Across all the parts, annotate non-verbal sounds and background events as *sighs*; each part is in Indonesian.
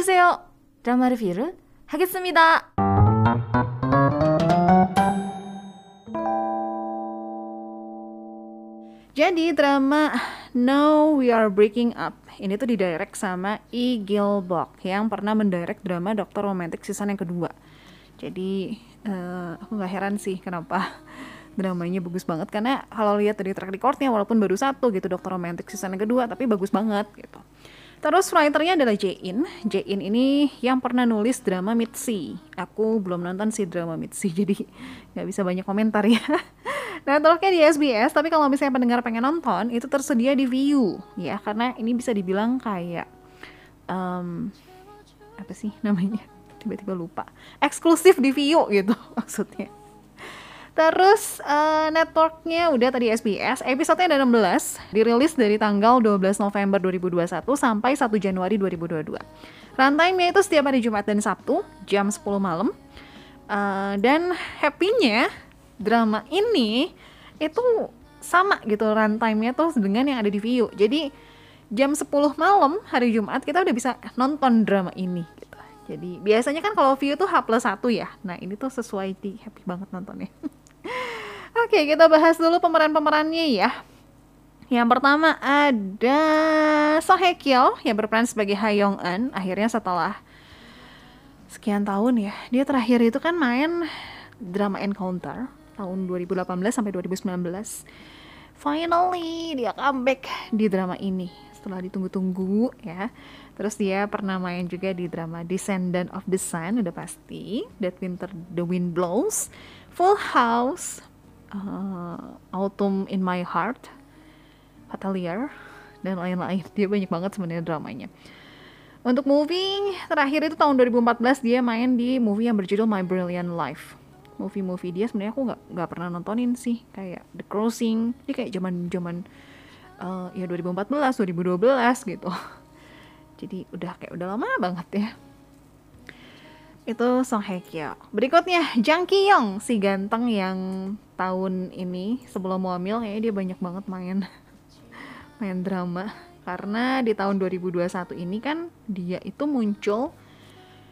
안녕하세요. 드라마 리뷰를 하겠습니다. Jadi drama Now We Are Breaking Up ini tuh didirect sama E. Gilbok yang pernah mendirect drama Dokter Romantic season yang kedua. Jadi uh, aku nggak heran sih kenapa *laughs* dramanya bagus banget karena kalau lihat dari track recordnya walaupun baru satu gitu Dokter Romantic season yang kedua tapi bagus banget gitu. Terus writernya adalah Jae-in. Jae-in ini yang pernah nulis drama Mitzi. Aku belum nonton sih drama Mitzi, *laughs* jadi nggak bisa banyak komentar ya. *laughs* Nah, terusnya di SBS, tapi kalau misalnya pendengar pengen nonton, itu tersedia di View, ya, karena ini bisa dibilang kayak um, apa sih namanya? *laughs* Tiba-tiba lupa. Eksklusif di View gitu maksudnya. Terus uh, networknya udah tadi SBS, episodenya ada 16, dirilis dari tanggal 12 November 2021 sampai 1 Januari 2022. Runtime-nya itu setiap hari Jumat dan Sabtu, jam 10 malam. Uh, dan happy-nya drama ini itu sama gitu runtime-nya tuh dengan yang ada di View. Jadi jam 10 malam hari Jumat kita udah bisa nonton drama ini gitu. Jadi biasanya kan kalau View tuh H plus 1 ya. Nah ini tuh sesuai di happy banget nontonnya. *laughs* Oke kita bahas dulu pemeran-pemerannya ya. Yang pertama ada Song Hye Kyo yang berperan sebagai Ha Young Eun. Akhirnya setelah sekian tahun ya, dia terakhir itu kan main drama Encounter tahun 2018 sampai 2019. Finally dia comeback di drama ini setelah ditunggu-tunggu ya. Terus dia pernah main juga di drama Descendant of the Sun udah pasti, That Winter the Wind Blows, Full House, uh, Autumn in My Heart, Fatalier dan lain-lain. Dia banyak banget sebenarnya dramanya. Untuk movie terakhir itu tahun 2014 dia main di movie yang berjudul My Brilliant Life movie-movie dia sebenarnya aku nggak nggak pernah nontonin sih kayak The Crossing dia kayak zaman zaman uh, ya 2014 2012 gitu *laughs* jadi udah kayak udah lama banget ya itu Song Hye Kyo. Berikutnya Jang Ki Young si ganteng yang tahun ini sebelum hamil kayaknya dia banyak banget main *laughs* main drama. Karena di tahun 2021 ini kan dia itu muncul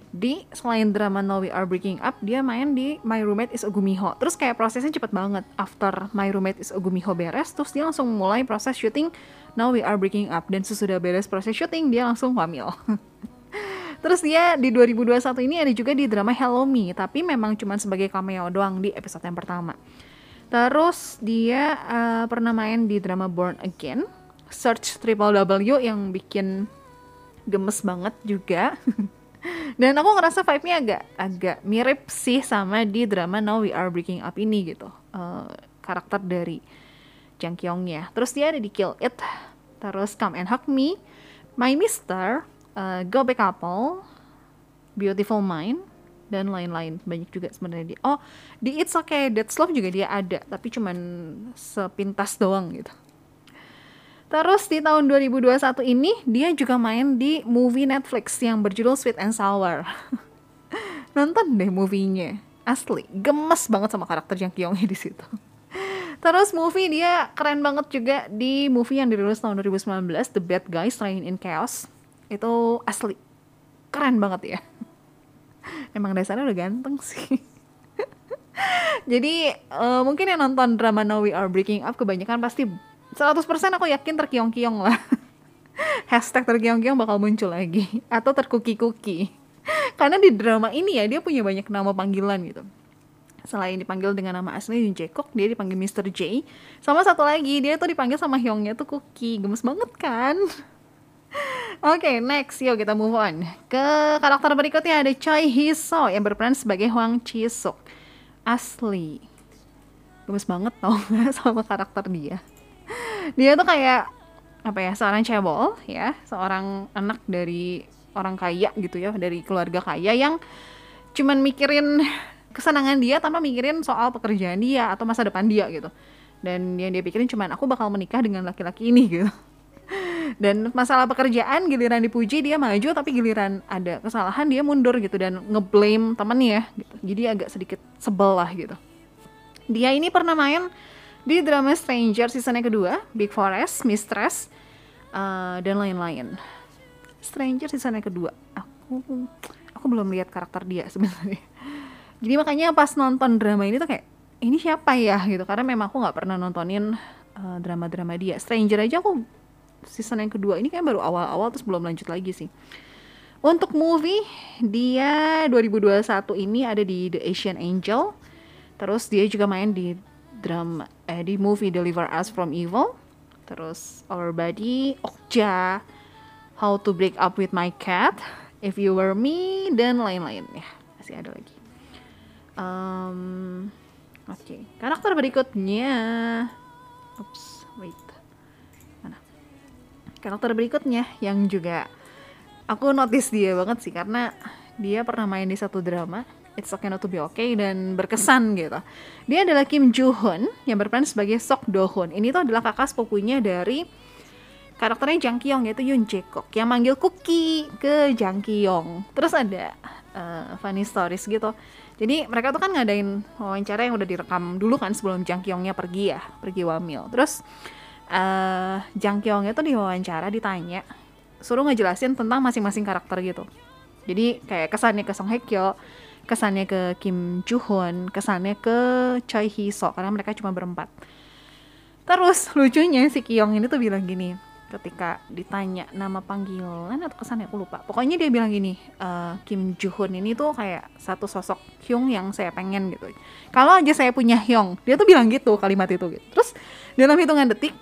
di selain drama Now We Are Breaking Up dia main di My Roommate is Ogumiho. Terus kayak prosesnya cepet banget. After My Roommate is Ogumiho beres terus dia langsung mulai proses syuting Now We Are Breaking Up. Dan sesudah beres proses syuting dia langsung hamil *laughs* terus dia di 2021 ini ada juga di drama Hello Me tapi memang cuma sebagai cameo doang di episode yang pertama terus dia uh, pernah main di drama Born Again Search Triple W yang bikin gemes banget juga *laughs* Dan aku ngerasa vibe-nya agak agak mirip sih sama di drama Now We Are Breaking Up ini gitu. Uh, karakter dari Jang Kyung ya. Terus dia ada di Kill It, terus Come and Hug Me, My Mister, uh, Go Back Couple, Beautiful Mind, dan lain-lain banyak juga sebenarnya di oh di It's Okay That's Love juga dia ada tapi cuman sepintas doang gitu Terus di tahun 2021 ini dia juga main di movie Netflix yang berjudul Sweet and Sour. *laughs* Nonton deh movie-nya. Asli, gemes banget sama karakter Jang Kyung di situ. Terus movie dia keren banget juga di movie yang dirilis tahun 2019 The Bad Guys Train in Chaos. Itu asli. Keren banget ya. *laughs* Emang dasarnya udah ganteng sih. *laughs* Jadi uh, mungkin yang nonton drama Now We Are Breaking Up kebanyakan pasti 100% aku yakin terkiong-kiong lah. *laughs* Hashtag terkiong-kiong bakal muncul lagi. Atau terkuki-kuki. Karena di drama ini ya dia punya banyak nama panggilan gitu. Selain dipanggil dengan nama asli Jun Jae-kok dia dipanggil Mr. J sama satu lagi dia tuh dipanggil sama Hyungnya tuh Cookie gemes banget kan Oke, okay, next. Yuk kita move on. Ke karakter berikutnya ada Choi Hee So yang berperan sebagai Hwang Chi Suk. Asli, gemes banget tau gak *laughs* sama karakter dia. Dia tuh kayak apa ya seorang cebol ya. Seorang anak dari orang kaya gitu ya dari keluarga kaya yang cuman mikirin kesenangan dia tanpa mikirin soal pekerjaan dia atau masa depan dia gitu. Dan yang dia pikirin cuman aku bakal menikah dengan laki-laki ini gitu dan masalah pekerjaan giliran dipuji dia maju tapi giliran ada kesalahan dia mundur gitu dan ngeblame temennya gitu. Jadi agak sedikit sebel lah gitu. Dia ini pernah main di drama Stranger season yang kedua, Big Forest, Mistress, uh, dan lain-lain. Stranger season yang kedua, aku aku belum lihat karakter dia *laughs* sebenarnya. Jadi makanya pas nonton drama ini tuh kayak ini siapa ya? gitu. Karena memang aku nggak pernah nontonin uh, drama-drama dia. Stranger aja aku season yang kedua. Ini kayak baru awal-awal terus belum lanjut lagi sih. Untuk movie dia 2021 ini ada di The Asian Angel. Terus dia juga main di drama eh di movie Deliver Us From Evil. Terus Our Body Okja How to Break Up With My Cat If You Were Me dan lain-lain. Ya masih ada lagi. Um, oke. Okay. karakter berikutnya. Oops, wait. Karakter berikutnya yang juga aku notice dia banget sih karena dia pernah main di satu drama It's Okay Not To Be Okay dan berkesan gitu. Dia adalah Kim Joo Hoon yang berperan sebagai Sok Do Hoon. Ini tuh adalah kakak sepupunya dari karakternya Jang Kyung yaitu Yoon Jae Kook yang manggil Cookie ke Jang Kyung. Terus ada uh, funny stories gitu. Jadi mereka tuh kan ngadain wawancara yang udah direkam dulu kan sebelum Jang Kyungnya pergi ya, pergi wamil. Terus uh, Jang Kyungnya tuh diwawancara ditanya, suruh ngejelasin tentang masing-masing karakter gitu. Jadi kayak kesannya ke Song Hye Kyo, kesannya ke Kim Joo Hoon, kesannya ke Choi Hee So karena mereka cuma berempat. Terus lucunya si Kyung ini tuh bilang gini, ketika ditanya nama panggilan atau kesannya aku lupa pokoknya dia bilang gini uh, Kim Joo Hoon ini tuh kayak satu sosok Hyung yang saya pengen gitu kalau aja saya punya Hyung dia tuh bilang gitu kalimat itu gitu terus dalam hitungan detik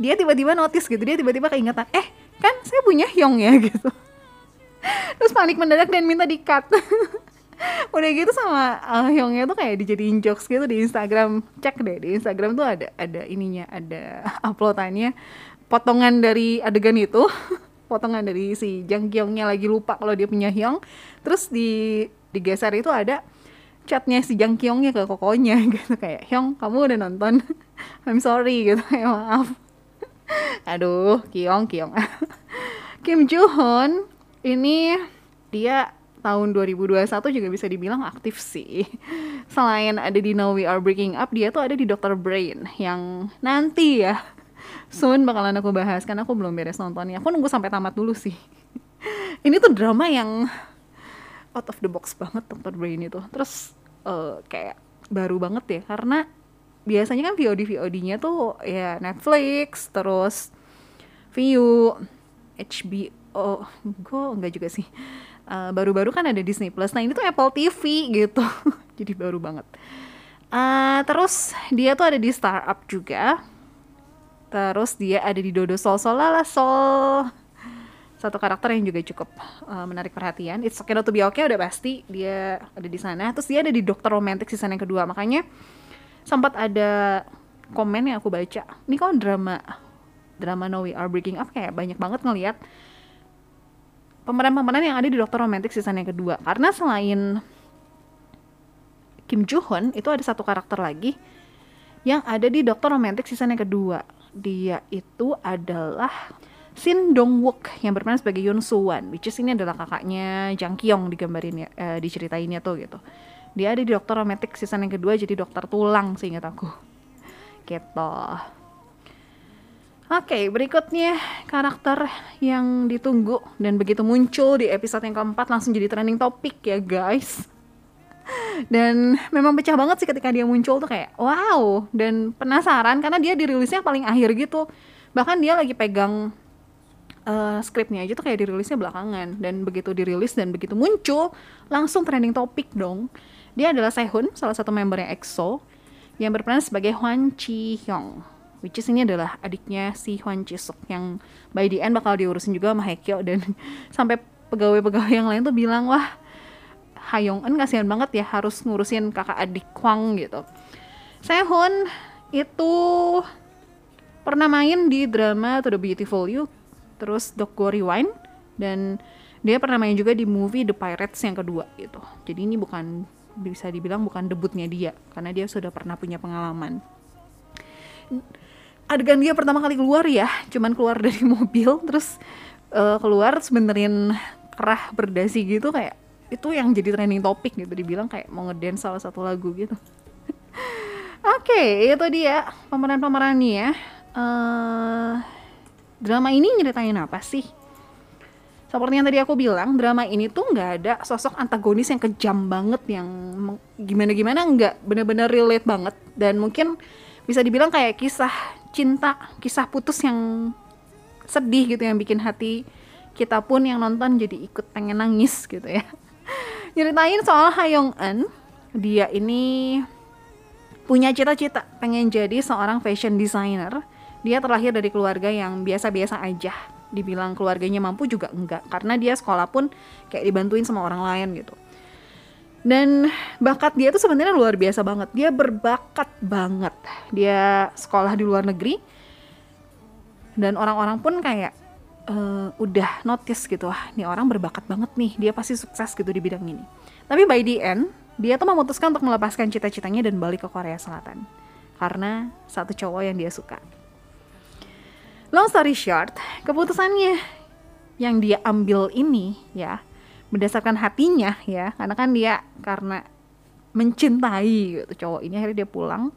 dia tiba-tiba notice gitu dia tiba-tiba keingetan eh kan saya punya Hyung ya *laughs* gitu. Terus panik mendadak dan minta di cut *laughs* udah gitu sama uh, Hyungnya tuh kayak dijadiin jokes gitu di Instagram. Cek deh di Instagram tuh ada ada ininya ada *laughs* uploadannya. Potongan dari adegan itu potongan dari si Jang Kyungnya lagi lupa kalau dia punya Hyung. Terus di digeser itu ada chatnya si Jang Kyungnya ke kokonya gitu kayak Hyung kamu udah nonton? I'm sorry gitu ya maaf aduh Kyung Kyung *laughs* Kim Joo Hoon ini dia tahun 2021 juga bisa dibilang aktif sih. *laughs* Selain ada di Now We Are Breaking Up, dia tuh ada di Dr. Brain yang nanti ya *laughs* soon bakalan aku bahas karena aku belum beres nontonnya aku nunggu sampai tamat dulu sih ini tuh drama yang out of the box banget Dr. Brain itu terus uh, kayak baru banget ya karena biasanya kan VOD VOD-nya tuh ya Netflix terus View HBO gue enggak juga sih baru baru-baru kan ada Disney Plus nah ini tuh Apple TV gitu *laughs* jadi baru banget uh, terus dia tuh ada di startup juga Terus dia ada di Dodo Sol Sol Lala Sol. Satu karakter yang juga cukup uh, menarik perhatian. It's okay not to be okay udah pasti dia ada di sana. Terus dia ada di Dokter Romantik season yang kedua. Makanya sempat ada komen yang aku baca. Ini kok drama drama No We Are Breaking Up kayak banyak banget ngeliat pemeran-pemeran yang ada di Dokter Romantik season yang kedua. Karena selain Kim Joo Hoon itu ada satu karakter lagi yang ada di Dokter Romantik season yang kedua dia itu adalah Shin Dong Wook yang berperan sebagai Yoon Soo Wan, which is ini adalah kakaknya Jang Kyung digambarin ya, uh, diceritainnya tuh gitu. Dia ada di Dokter Romantic season yang kedua jadi dokter tulang seingat aku. Gitu. Oke, okay, berikutnya karakter yang ditunggu dan begitu muncul di episode yang keempat langsung jadi trending topik ya guys dan memang pecah banget sih ketika dia muncul tuh kayak wow dan penasaran karena dia dirilisnya paling akhir gitu bahkan dia lagi pegang uh, skripnya aja tuh kayak dirilisnya belakangan dan begitu dirilis dan begitu muncul langsung trending topik dong dia adalah Sehun salah satu membernya EXO yang berperan sebagai Hwan Chi Hyung which is ini adalah adiknya si Hwan Chi Suk yang by the end bakal diurusin juga sama Hekyo dan *laughs* sampai pegawai-pegawai yang lain tuh bilang wah Hayong Eun kasihan banget ya harus ngurusin kakak adik Kwang gitu. Sehun itu pernah main di drama To The Beautiful You, terus Dog Go Rewind, dan dia pernah main juga di movie The Pirates yang kedua gitu. Jadi ini bukan bisa dibilang bukan debutnya dia, karena dia sudah pernah punya pengalaman. Adegan dia pertama kali keluar ya, cuman keluar *laughs* dari mobil, terus uh, keluar sebenerin kerah berdasi gitu kayak itu yang jadi trending topik gitu dibilang kayak mau ngedance salah satu lagu gitu *laughs* oke okay, itu dia pemeran-pemerannya ya uh, drama ini nyeritain apa sih seperti yang tadi aku bilang drama ini tuh nggak ada sosok antagonis yang kejam banget yang gimana gimana nggak bener-bener relate banget. Dan mungkin bisa dibilang kayak kisah cinta kisah putus yang sedih gitu yang bikin hati kita pun yang nonton jadi ikut pengen nangis gitu ya. *laughs* Nyeritain soal Hayong Eun. Dia ini punya cita-cita pengen jadi seorang fashion designer. Dia terlahir dari keluarga yang biasa-biasa aja dibilang keluarganya mampu juga enggak karena dia sekolah pun kayak dibantuin sama orang lain gitu. Dan bakat dia tuh sebenarnya luar biasa banget. Dia berbakat banget. Dia sekolah di luar negeri dan orang-orang pun kayak uh, udah notice gitu wah nih orang berbakat banget nih. Dia pasti sukses gitu di bidang ini. Tapi by the end dia tuh memutuskan untuk melepaskan cita-citanya dan balik ke Korea Selatan. Karena satu cowok yang dia suka long story short keputusannya yang dia ambil ini ya berdasarkan hatinya ya karena kan dia karena mencintai gitu cowok ini akhirnya dia pulang.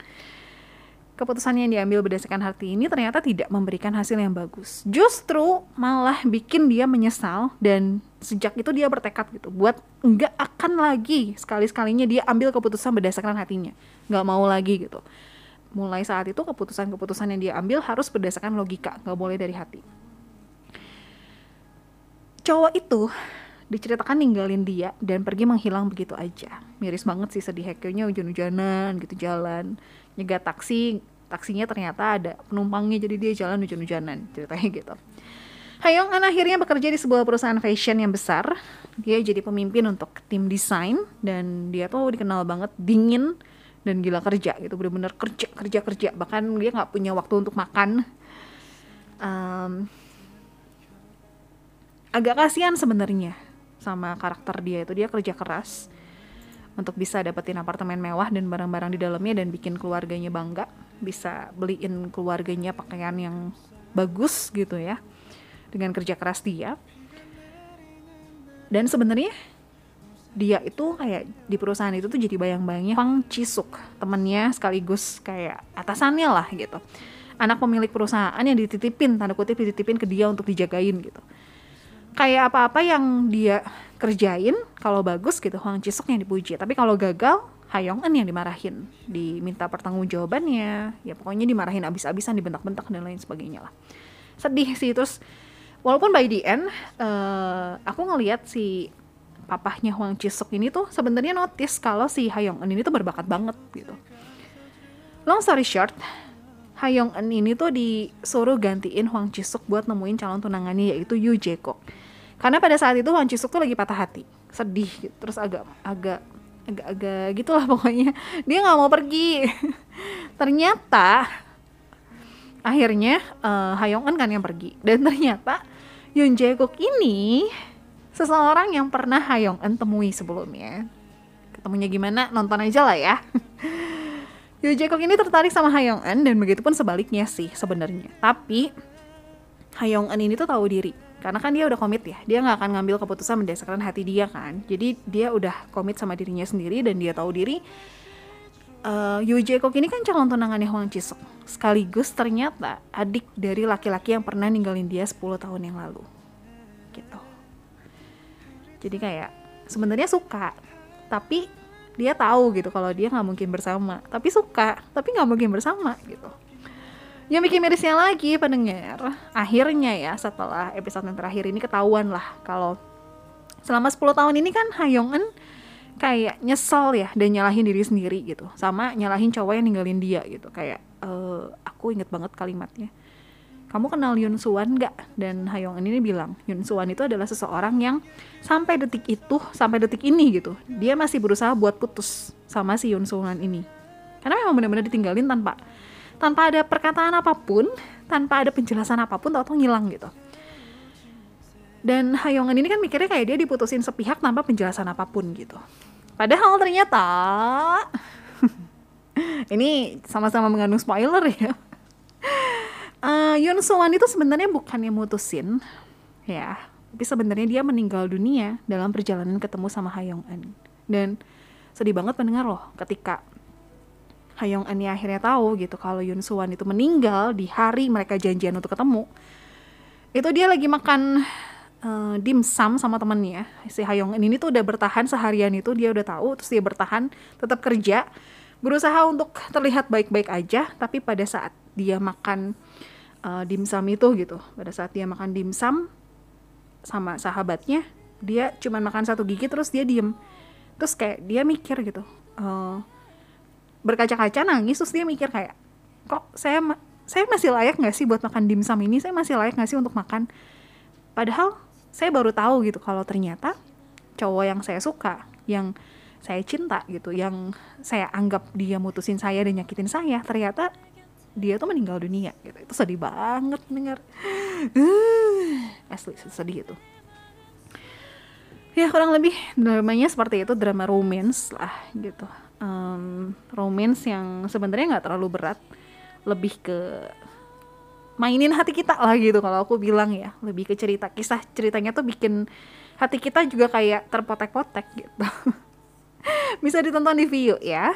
Keputusan yang diambil berdasarkan hati ini ternyata tidak memberikan hasil yang bagus. Justru malah bikin dia menyesal dan sejak itu dia bertekad gitu buat nggak akan lagi sekali sekalinya dia ambil keputusan berdasarkan hatinya. Nggak mau lagi gitu mulai saat itu keputusan-keputusan yang dia ambil harus berdasarkan logika, nggak boleh dari hati. Cowok itu diceritakan ninggalin dia dan pergi menghilang begitu aja. Miris banget sih sedih hekyonya hujan-hujanan gitu jalan. Nyegat taksi, taksinya ternyata ada penumpangnya jadi dia jalan hujan-hujanan ceritanya gitu. Hayong An akhirnya bekerja di sebuah perusahaan fashion yang besar. Dia jadi pemimpin untuk tim desain dan dia tuh dikenal banget dingin, dan gila kerja gitu bener-bener kerja kerja kerja. Bahkan dia nggak punya waktu untuk makan. Um, agak kasihan sebenarnya sama karakter dia itu. Dia kerja keras untuk bisa dapetin apartemen mewah dan barang-barang di dalamnya dan bikin keluarganya bangga. Bisa beliin keluarganya pakaian yang bagus gitu ya dengan kerja keras dia. Dan sebenarnya dia itu kayak di perusahaan itu tuh jadi bayang-bayangnya Fang Chisuk temennya sekaligus kayak atasannya lah gitu. Anak pemilik perusahaan yang dititipin tanda kutip dititipin ke dia untuk dijagain gitu. Kayak apa-apa yang dia kerjain kalau bagus gitu Hwang Chisuk yang dipuji. Tapi kalau gagal Hayong Eun yang dimarahin. Diminta pertanggungjawabannya ya pokoknya dimarahin abis-abisan dibentak-bentak dan lain sebagainya lah. Sedih sih terus walaupun by the end uh, aku ngelihat si papahnya Huang Chisuk ini tuh sebenarnya notice kalau si Hayong Eun ini tuh berbakat banget gitu. Long story short, Hayong Eun ini tuh disuruh gantiin Huang Chisuk buat nemuin calon tunangannya yaitu Yu Jae-kok. Karena pada saat itu Huang Chisuk tuh lagi patah hati, sedih gitu. Terus agak agak agak-agak gitulah pokoknya. *laughs* Dia nggak mau pergi. *laughs* ternyata akhirnya uh, Hayong Eun kan yang pergi dan ternyata Yoon Jae-kok ini seseorang yang pernah Hayong Eun temui sebelumnya. Ketemunya gimana? Nonton aja lah ya. *laughs* Yoo Jae-kok ini tertarik sama Hayong Eun dan begitu pun sebaliknya sih sebenarnya. Tapi Hayong Eun ini tuh tahu diri karena kan dia udah komit ya dia nggak akan ngambil keputusan berdasarkan hati dia kan jadi dia udah komit sama dirinya sendiri dan dia tahu diri uh, Yoo Jae-kok ini kan calon tunangannya Hwang Chisok sekaligus ternyata adik dari laki-laki yang pernah ninggalin dia 10 tahun yang lalu jadi kayak sebenarnya suka tapi dia tahu gitu kalau dia nggak mungkin bersama. Tapi suka tapi nggak mungkin bersama gitu. Yang bikin mirisnya lagi pendengar akhirnya ya setelah episode yang terakhir ini ketahuan lah kalau selama 10 tahun ini kan Hayongen kayak nyesel ya dan nyalahin diri sendiri gitu. Sama nyalahin cowok yang ninggalin dia gitu. Kayak uh, aku inget banget kalimatnya kamu kenal Yun Suwan nggak? Dan Hayong ini bilang, Yun Suwan itu adalah seseorang yang sampai detik itu, sampai detik ini gitu, dia masih berusaha buat putus sama si Yun Suwan ini. Karena memang benar-benar ditinggalin tanpa tanpa ada perkataan apa pun, tanpa ada penjelasan apa pun, tau-tau ngilang gitu. Dan Hayongan ini kan mikirnya kayak dia diputusin sepihak tanpa penjelasan apa pun gitu. Padahal ternyata *laughs* ini sama-sama mengandung spoiler ya Yoon Soo itu sebenarnya bukan yang mutusin ya. Tapi sebenarnya dia meninggal dunia dalam perjalanan ketemu sama Hayong Eun dan sedih banget mendengar loh ketika Hayong Eun akhirnya tahu gitu kalau Yoon Soo itu meninggal di hari mereka janjian untuk ketemu. Itu dia lagi makan uh, dimsum sama temennya. Si Hayong ini tuh udah bertahan seharian itu dia udah tahu terus dia bertahan tetap kerja berusaha untuk terlihat baik-baik aja. Tapi pada saat dia makan uh, dimsum itu gitu. Pada saat dia makan dimsum sama sahabatnya dia cuma makan satu gigi terus dia diem. Terus kayak dia mikir gitu uh, berkaca-kaca nangis terus dia mikir kayak kok saya saya masih layak nggak sih buat makan dimsum ini? Saya masih layak nggak sih untuk makan? Padahal saya baru tahu gitu kalau ternyata cowok yang saya suka yang saya cinta gitu yang saya anggap dia mutusin saya dan nyakitin saya ternyata dia tuh meninggal dunia gitu. Itu sedih banget dengar *sighs* asli sedih itu. Ya kurang lebih dramanya seperti itu drama romance lah gitu. Um, romance yang sebenarnya nggak terlalu berat. Lebih ke mainin hati kita lah gitu kalau aku bilang ya. Lebih ke cerita kisah ceritanya tuh bikin hati kita juga kayak terpotek-potek gitu. *laughs* Bisa ditonton di view ya